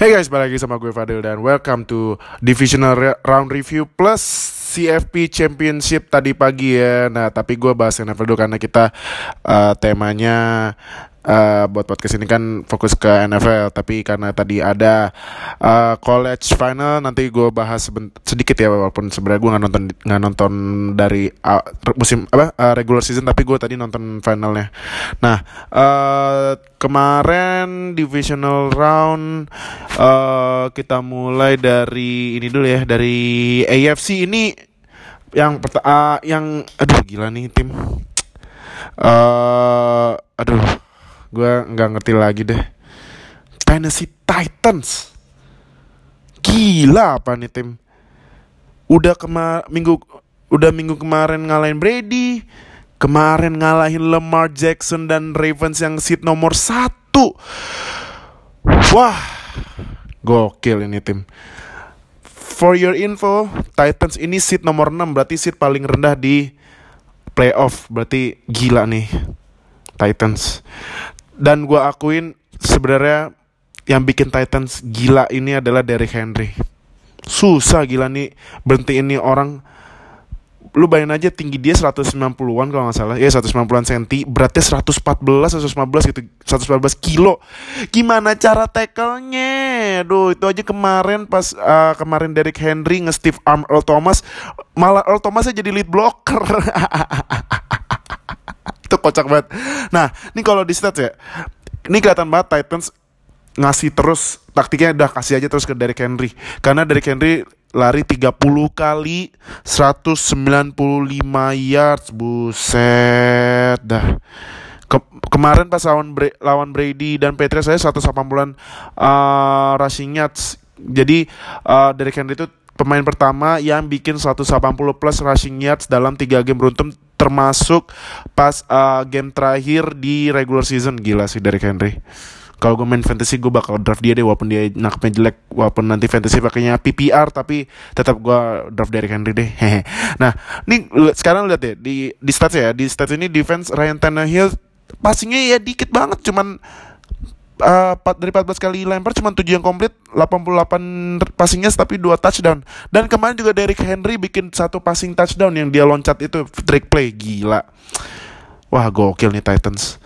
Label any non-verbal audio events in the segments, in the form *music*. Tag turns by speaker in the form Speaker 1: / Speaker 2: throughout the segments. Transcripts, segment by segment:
Speaker 1: Hey guys, balik lagi sama gue Fadil dan welcome to Divisional Round Review plus CFP Championship tadi pagi ya. Nah, tapi gue bahas NFL dulu karena kita uh, temanya uh, buat podcast ini kan fokus ke NFL. Tapi karena tadi ada uh, college final, nanti gue bahas sedikit ya walaupun sebenarnya gue nggak nonton nggak nonton dari uh, musim apa uh, regular season, tapi gue tadi nonton finalnya. Nah, uh, kemarin divisional round uh, kita mulai dari ini dulu ya dari AFC ini yang uh, yang aduh gila nih tim uh, aduh gue nggak ngerti lagi deh. Tennessee Titans. Gila apa nih tim? Udah kemar minggu udah minggu kemarin ngalahin Brady kemarin ngalahin Lamar Jackson dan Ravens yang seat nomor satu. Wah gokil ini tim. For your info, Titans ini seat nomor 6 berarti seat paling rendah di playoff. Berarti gila nih Titans. Dan gue akuin sebenarnya yang bikin Titans gila ini adalah Derrick Henry. Susah gila nih berhenti ini orang. Lu bayangin aja tinggi dia 190-an kalau nggak salah. Ya 190-an senti beratnya 114 115 gitu 114 kilo. Gimana cara tackle-nya? Aduh itu aja kemarin pas uh, kemarin Derrick Henry nge-stiff arm Earl Thomas malah Earl Thomas jadi lead blocker *laughs* kocak banget. Nah ini kalau di stats ya ini kelihatan banget Titans ngasih terus taktiknya udah kasih aja terus ke Derrick Henry. Karena Derrick Henry lari 30 kali 195 yards buset dah. Ke kemarin pas lawan lawan Brady dan Patriots saya 180-an uh, rushing yards. Jadi uh, Derrick Henry itu pemain pertama yang bikin 180 plus rushing yards dalam 3 game beruntun termasuk pas uh, game terakhir di regular season. Gila sih Derrick Henry. Kalau gue main fantasy gue bakal draft dia deh walaupun dia nakapnya jelek walaupun nanti fantasy pakainya PPR tapi tetap gue draft dari Henry deh. *laughs* Nah ini sekarang lihat deh di di stats ya di stats ini defense Ryan Tannehill passingnya ya dikit banget cuman uh, dari 14 kali lempar cuma 7 yang komplit 88 passingnya tapi 2 touchdown. Dan kemarin juga Derrick Henry bikin satu passing touchdown yang dia loncat itu trick play gila. Wah gokil nih Titans.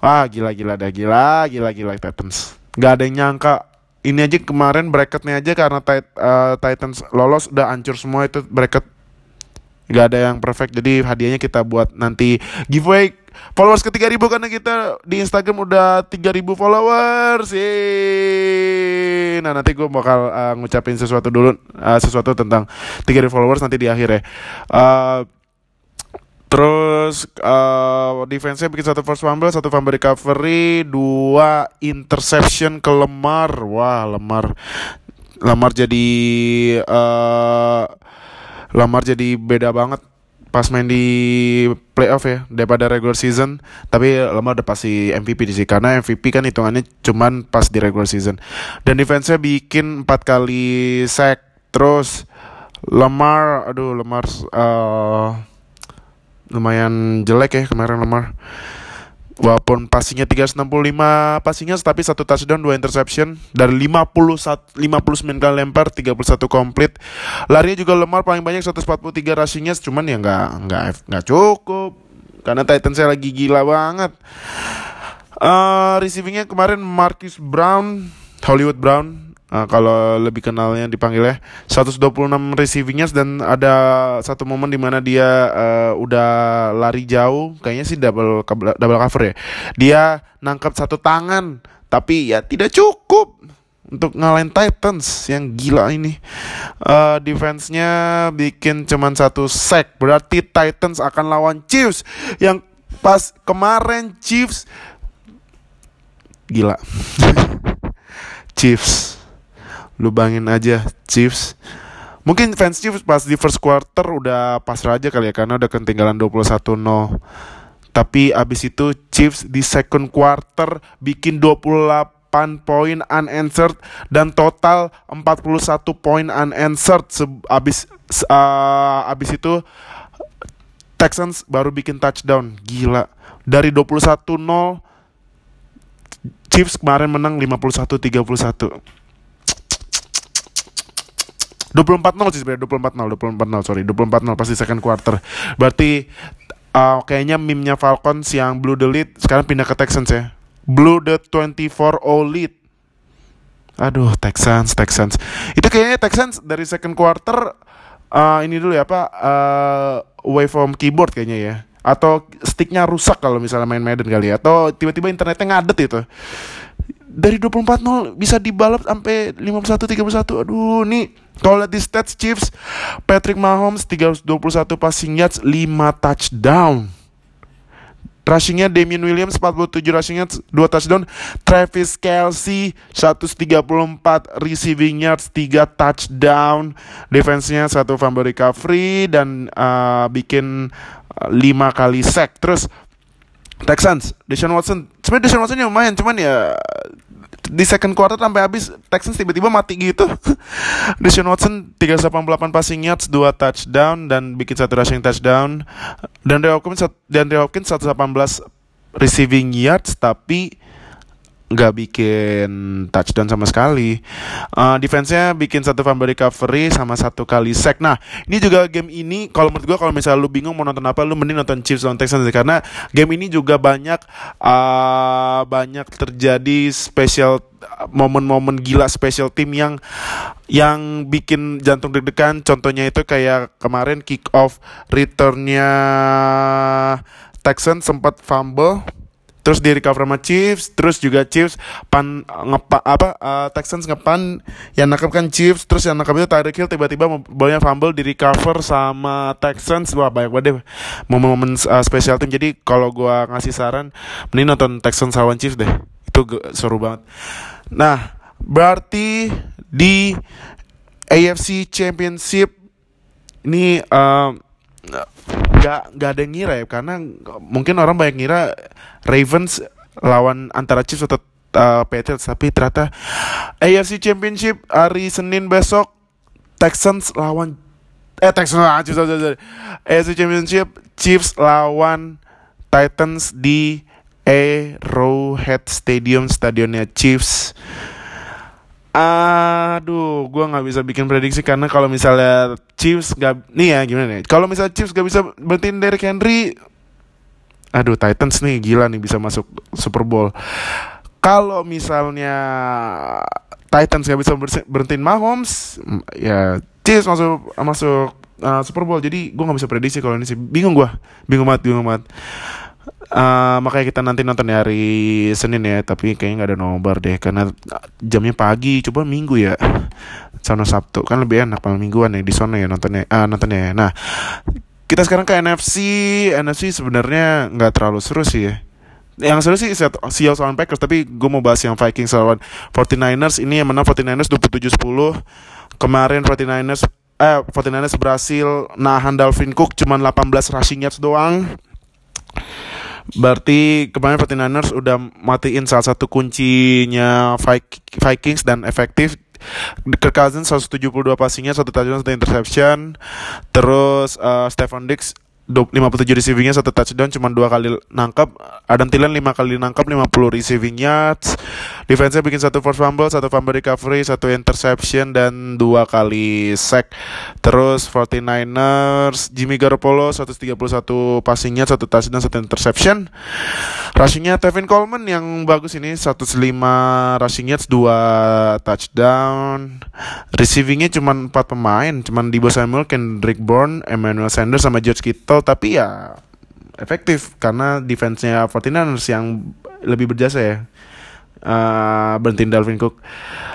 Speaker 1: Wah gila gila dah gila gila gila Titans. Gak ada yang nyangka. Ini aja kemarin bracketnya aja karena tit, uh, Titans lolos udah hancur semua itu bracket. Gak ada yang perfect jadi hadiahnya kita buat nanti giveaway followers ke 3000 karena kita di Instagram udah 3000 followers. Yeay. Nah, nanti gue bakal uh, ngucapin sesuatu dulu uh, sesuatu tentang 3000 followers nanti di akhir ya. Uh, Terus uh, defense-nya bikin satu first fumble, satu fumble recovery, dua interception ke Lemar. Wah, Lemar Lemar jadi uh, Lemar jadi beda banget pas main di playoff ya daripada regular season. Tapi Lemar udah pasti MVP di sini. Karena MVP kan hitungannya cuman pas di regular season. Dan defense-nya bikin empat kali sack. Terus Lemar aduh Lemar uh, lumayan jelek ya kemarin Lemar walaupun passingnya 365 passingnya tapi satu touchdown dua interception. Dari 51 59 kali lempar 31 komplit. Larinya juga Lemar paling banyak 143 rushingnya cuman ya nggak nggak nggak cukup. Karena Titan saya lagi gila banget. Uh, receivingnya kemarin Marcus Brown Hollywood Brown Uh, kalau lebih kenalnya dipanggil ya 126 receiving yards dan ada satu momen di mana dia uh, udah lari jauh kayaknya sih double double cover ya. Dia nangkap satu tangan tapi ya tidak cukup untuk ngalahin Titans yang gila ini. Uh, defense-nya bikin cuman satu sack berarti Titans akan lawan Chiefs yang pas kemarin Chiefs. Gila. *laughs* Chiefs Lu bangin aja Chiefs. Mungkin fans Chiefs pas di first quarter udah pasrah aja kali ya Karena udah ketinggalan 21-0 Tapi abis itu Chiefs di second quarter bikin 28 poin unanswered dan total 41 poin unanswered. Abis uh, abis itu Texans baru bikin touchdown. Gila. Dari 21-0 Chiefs kemarin menang 51-31 24-0 sih sebenarnya 24-0 24-0 sorry 24-0 pasti second quarter. Berarti uh, kayaknya meme-nya Falcons yang blue the lead sekarang pindah ke Texans ya. Blue the 24-0 lead. Aduh Texans Texans. Itu kayaknya Texans dari second quarter uh, ini dulu ya apa uh, from keyboard kayaknya ya. Atau sticknya rusak kalau misalnya main Madden kali ya. Atau tiba-tiba internetnya ngadet itu dari 24-0 bisa dibalap sampai 51-31 aduh nih. Kalau lihat di stats Chiefs Patrick Mahomes 321 passing yards 5 touchdown. Rushingnya Damian Williams 47 rushing yards 2 touchdown. Travis Kelsey 134 receiving yards 3 touchdown. Defense-nya 1 fumble recovery dan uh, bikin uh, 5 kali sack. Terus Texans Deshaun Watson. Sebenarnya Deshaun Watson lumayan cuman ya di second quarter sampai habis Texans tiba-tiba mati gitu. *laughs* Deshaun Watson 388 passing yards, 2 touchdown dan bikin satu rushing touchdown. Dan Andre Hopkins dan Andre Hopkins 118 receiving yards tapi nggak bikin touchdown sama sekali. Uh, defense-nya bikin satu fumble recovery sama satu kali sack. Nah, ini juga game ini kalau menurut gua kalau misalnya lu bingung mau nonton apa, lu mending nonton Chiefs lawan Texans karena game ini juga banyak uh, banyak terjadi special momen-momen gila special team yang yang bikin jantung deg-degan. Contohnya itu kayak kemarin kick off returnnya Texans sempat fumble terus di recover sama Chiefs terus juga Chiefs pan ngepa apa uh, Texans ngepan yang nangkep kan Chiefs terus yang nangkep itu Tyreek Hill tiba-tiba bolanya fumble di recover sama Texans. Wah banyak banget momen-momen uh, special team. Jadi kalau gua ngasih saran mending nonton Texans lawan Chiefs deh. Itu seru banget. Nah berarti di AFC Championship ini uh, nggak nggak ada yang ngira ya karena mungkin orang banyak ngira Ravens lawan antara Chiefs atau uh, Patriots tapi ternyata AFC Championship hari Senin besok Texans lawan eh Texans lawan Chiefs AFC Championship Chiefs lawan Titans di Arrowhead Stadium stadionnya Chiefs Aduh, gue nggak bisa bikin prediksi karena kalau misalnya Chiefs gak nih ya gimana nih? Kalau misalnya Chiefs gak bisa berhentiin Derrick Henry, aduh Titans nih gila nih bisa masuk Super Bowl. Kalau misalnya Titans gak bisa berhentiin Mahomes, ya Chiefs masuk masuk uh, Super Bowl. Jadi gue nggak bisa prediksi kalau ini sih. Bingung gue, bingung banget, bingung banget. Uh, makanya kita nanti nonton hari Senin ya Tapi kayaknya gak ada nobar deh Karena jamnya pagi Coba minggu ya Sama Sabtu. Kan lebih enak malam mingguan ya Di sana ya nontonnya uh, nontonnya ya. Nah Kita sekarang ke NFC NFC sebenarnya nggak terlalu seru sih ya. Yang seru sih Seahawks lawan Packers tapi gue mau bahas yang Vikings lawan 49ers ini yang menang 49ers 27-10 kemarin 49ers eh 49ers berhasil nahan Dalvin Cook cuman 18 rushing yards doang Berarti kemarin 49ers udah matiin salah satu kuncinya Vikings dan efektif Kirk Cousins 172 passingnya, satu touchdown, satu interception. Terus uh, Stefan Diggs 57 receivingnya satu touchdown cuma dua kali nangkap Adam Thielen lima kali nangkap 50 receiving yards. Defense bikin satu force fumble satu fumble recovery satu interception dan dua kali sack. Terus 49ers Jimmy Garoppolo 131 passingnya satu touchdown satu interception. Rushingnya Tevin Coleman yang bagus ini 105 rushing yards dua touchdown. Receivingnya cuma empat pemain cuma Debo Samuel Kendrick Bourne Emmanuel Sanders sama George Kittle tapi ya efektif karena defense-nya 49ers yang lebih berjasa ya. Uh, berhentiin Dalvin Cook.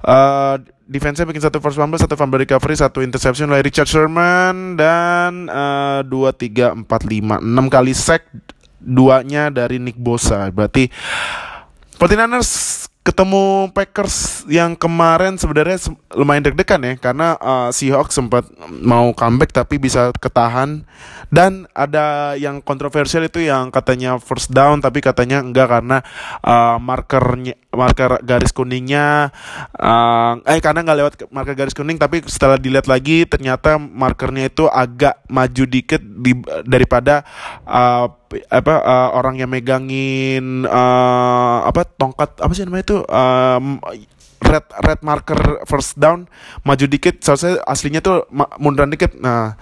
Speaker 1: Uh, defense-nya bikin satu first fumble, satu fumble recovery, satu interception oleh Richard Sherman dan uh, dua tiga empat lima enam kali sack duanya dari Nick Bosa. Berarti 49ers ketemu Packers yang kemarin sebenarnya lumayan deg-degan ya karena uh, Seahawks sempat mau comeback tapi bisa ketahan. Dan ada yang kontroversial itu yang katanya first down tapi katanya enggak karena uh, markernya marker garis kuningnya uh, eh karena nggak lewat marker garis kuning tapi setelah dilihat lagi ternyata markernya itu agak maju dikit di, daripada uh, apa uh, orang yang megangin uh, apa tongkat apa sih namanya itu um, red red marker first down maju dikit seharusnya aslinya tuh munduran dikit. Nah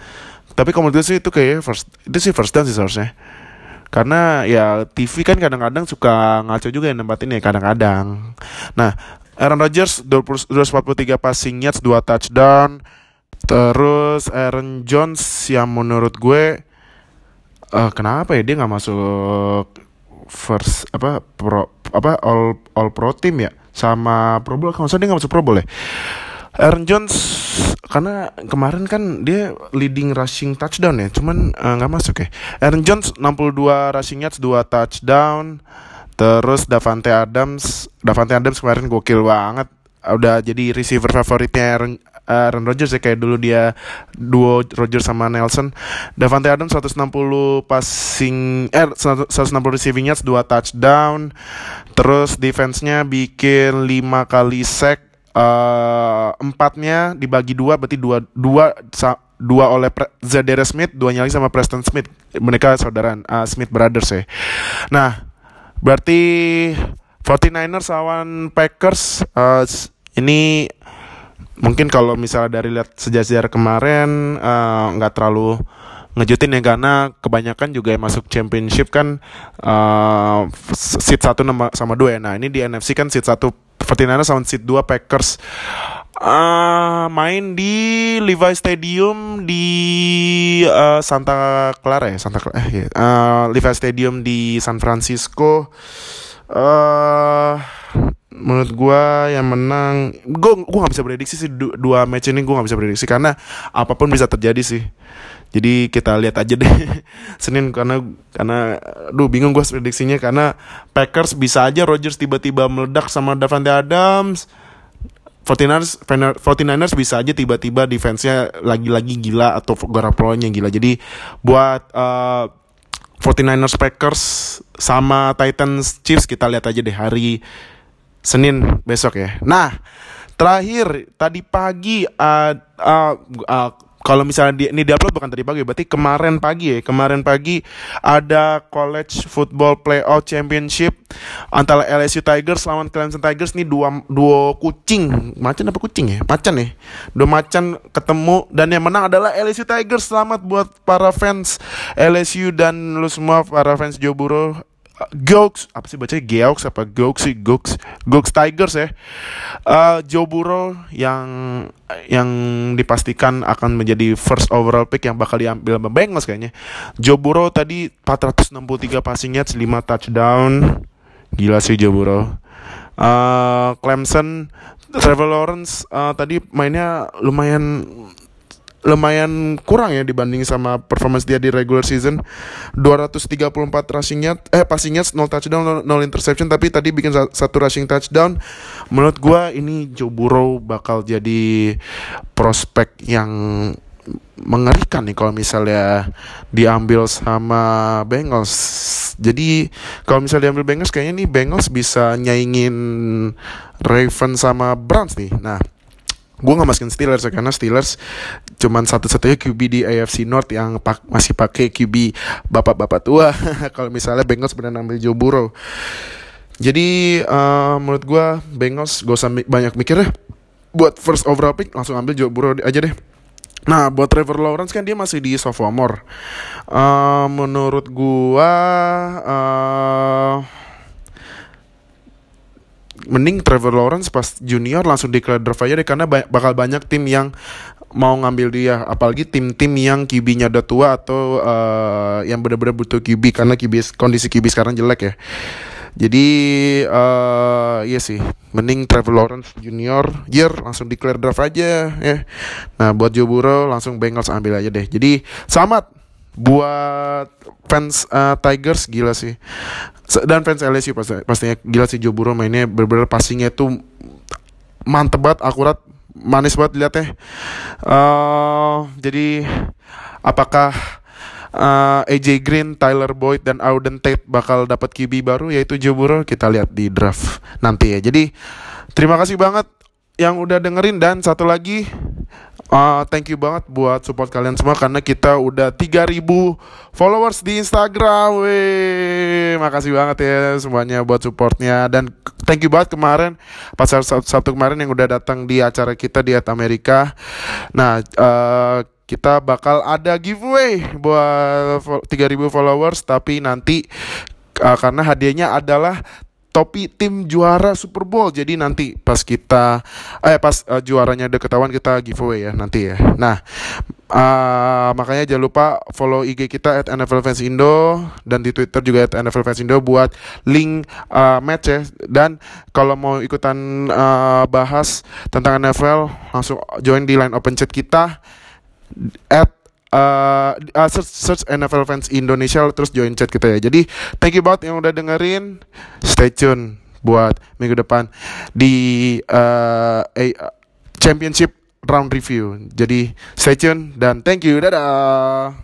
Speaker 1: tapi kalau menurut sih itu kayak first itu sih first down sih seharusnya. Karena ya TV kan kadang-kadang suka ngaco juga yang nempatin ya kadang-kadang. Nah Aaron Rodgers 243 passing yards 2 touchdown. Terus Aaron Jones yang menurut gue uh, kenapa ya dia nggak masuk first apa pro apa all all pro team ya? Sama Pro Bowl kalau dia nggak masuk Pro Bowl ya? Aaron Jones karena kemarin kan dia leading rushing touchdown ya cuman eh, nggak uh, masuk ya? Aaron Jones 62 rushing yards 2 touchdown. Terus Davante Adams Davante Adams kemarin gokil banget. Udah jadi receiver favoritnya Aaron, Aaron Rodgers ya kayak dulu dia duo Rodgers sama Nelson. Davante Adams 160 passing eh 160 receiving yards 2 touchdown. Terus defense-nya bikin 5 kali sack uh, empatnya dibagi dua berarti dua dua dua oleh Pre Zadere Smith dua lagi sama Preston Smith. Mereka saudara uh, Smith Brothers ya. Nah berarti 49ers lawan Packers uh, ini mungkin kalau misalnya dari lihat sejarah kemarin nggak uh, terlalu ngejutin ya karena kebanyakan juga yang masuk championship kan uh, seat satu sama dua ya. Nah ini di NFC kan seat satu 49ers sama seat 2 Packers. Uh, main di Levi Stadium di uh, Santa Clara ya Santa Clara eh, uh, Levi Stadium di San Francisco. Uh, menurut gue yang menang gue gue nggak bisa prediksi sih dua match ini gue nggak bisa prediksi karena apa pun bisa terjadi sih jadi kita lihat aja deh *laughs* Senin karena karena duh bingung gue prediksinya karena Packers bisa aja Rodgers tiba-tiba meledak sama Davante Adams 49ers 49ers bisa aja tiba-tiba defense-nya lagi-lagi gila atau Garoppolo-nya gila. Jadi buat uh, 49ers Packers sama Titans Chiefs kita lihat aja deh hari Senin besok ya. Nah, terakhir tadi pagi uh, uh, uh, kalau misalnya di, ini diupload bukan tadi pagi berarti kemarin pagi ya. Kemarin pagi ada college football playoff championship antara LSU Tigers lawan Clemson Tigers. Nih dua dua kucing. Macan apa kucing ya? Macan ya. Dua macan ketemu dan yang menang adalah LSU Tigers. Selamat buat para fans LSU dan lu semua para fans Joe Gox apa sih bacanya? Geox apa? Gox sih? Gox Gox Tigers ya. Uh, Joe Burrow yang yang dipastikan akan menjadi first overall pick yang bakal diambil sama Bengals kayaknya. Joe Burrow tadi 463 passing yards 5 touchdown. Gila sih Joe Burrow. Uh, Clemson Trevor Lawrence uh, tadi mainnya lumayan lumayan kurang ya dibanding sama performance dia di regular season 234 rushing yard eh passing yards 0 touchdown 0 interception tapi tadi bikin satu rushing touchdown menurut gua ini Joe Burrow bakal jadi prospek yang mengerikan nih kalau misalnya diambil sama Bengals. Jadi kalau misalnya diambil Bengals kayaknya nih Bengals bisa nyaingin Raven sama Browns nih. Nah, gue gak masukin Steelers ya karena Steelers cuman satu-satunya QB di AFC North yang pak masih pakai QB bapak-bapak tua. *laughs* Kalau misalnya Bengals benar ambil Joe Burrow. Jadi uh, menurut gue Bengals gak usah banyak mikir deh. Buat first overall pick langsung ambil Joe Burrow aja deh. Nah, buat Trevor Lawrence kan dia masih di sophomore. Uh, menurut gua uh, mending Trevor Lawrence pas junior langsung declare draft aja deh karena ba bakal banyak tim yang mau ngambil dia apalagi tim-tim yang QB-nya udah tua atau uh, yang benar-benar butuh QB karena QB kondisi QB sekarang jelek ya. Jadi uh, iya sih, mending Trevor Lawrence Junior year langsung declare draft aja ya. Nah, buat Joe Burrow langsung Bengals ambil aja deh. Jadi selamat buat fans uh, Tigers gila sih dan fans LSU pasti pastinya gila sih Joe Burrow mainnya. Bener-bener passingnya tuh mantep banget akurat manis banget liatnya uh, jadi apakah uh, AJ Green, Tyler Boyd dan Auden Tate bakal dapat QB baru? Yaitu Joe Burrow kita lihat di draft nanti ya. Jadi terima kasih banget yang udah dengerin dan satu lagi Uh, thank you banget buat support kalian semua karena kita udah 3000 followers di Instagram. Wih, makasih banget ya semuanya buat supportnya dan thank you banget kemarin pas Sabtu kemarin yang udah datang di acara kita di At Amerika. Nah, uh, kita bakal ada giveaway buat 3000 followers tapi nanti uh, karena hadiahnya adalah topi tim juara Super Bowl. Jadi nanti pas kita eh pas uh, juaranya udah ketahuan kita giveaway ya nanti ya. Nah, uh, makanya jangan lupa follow IG kita at NFL Fans Indo dan di Twitter juga at NFL Fans Indo buat link uh, match ya. Dan kalau mau ikutan uh, bahas tentang NFL langsung join di line open chat kita at uh, uh, search, search NFL fans Indonesia terus join chat kita ya. Jadi thank you banget yang udah dengerin. Stay tune buat minggu depan di uh, a, championship round review. Jadi stay tune dan thank you. Dadah.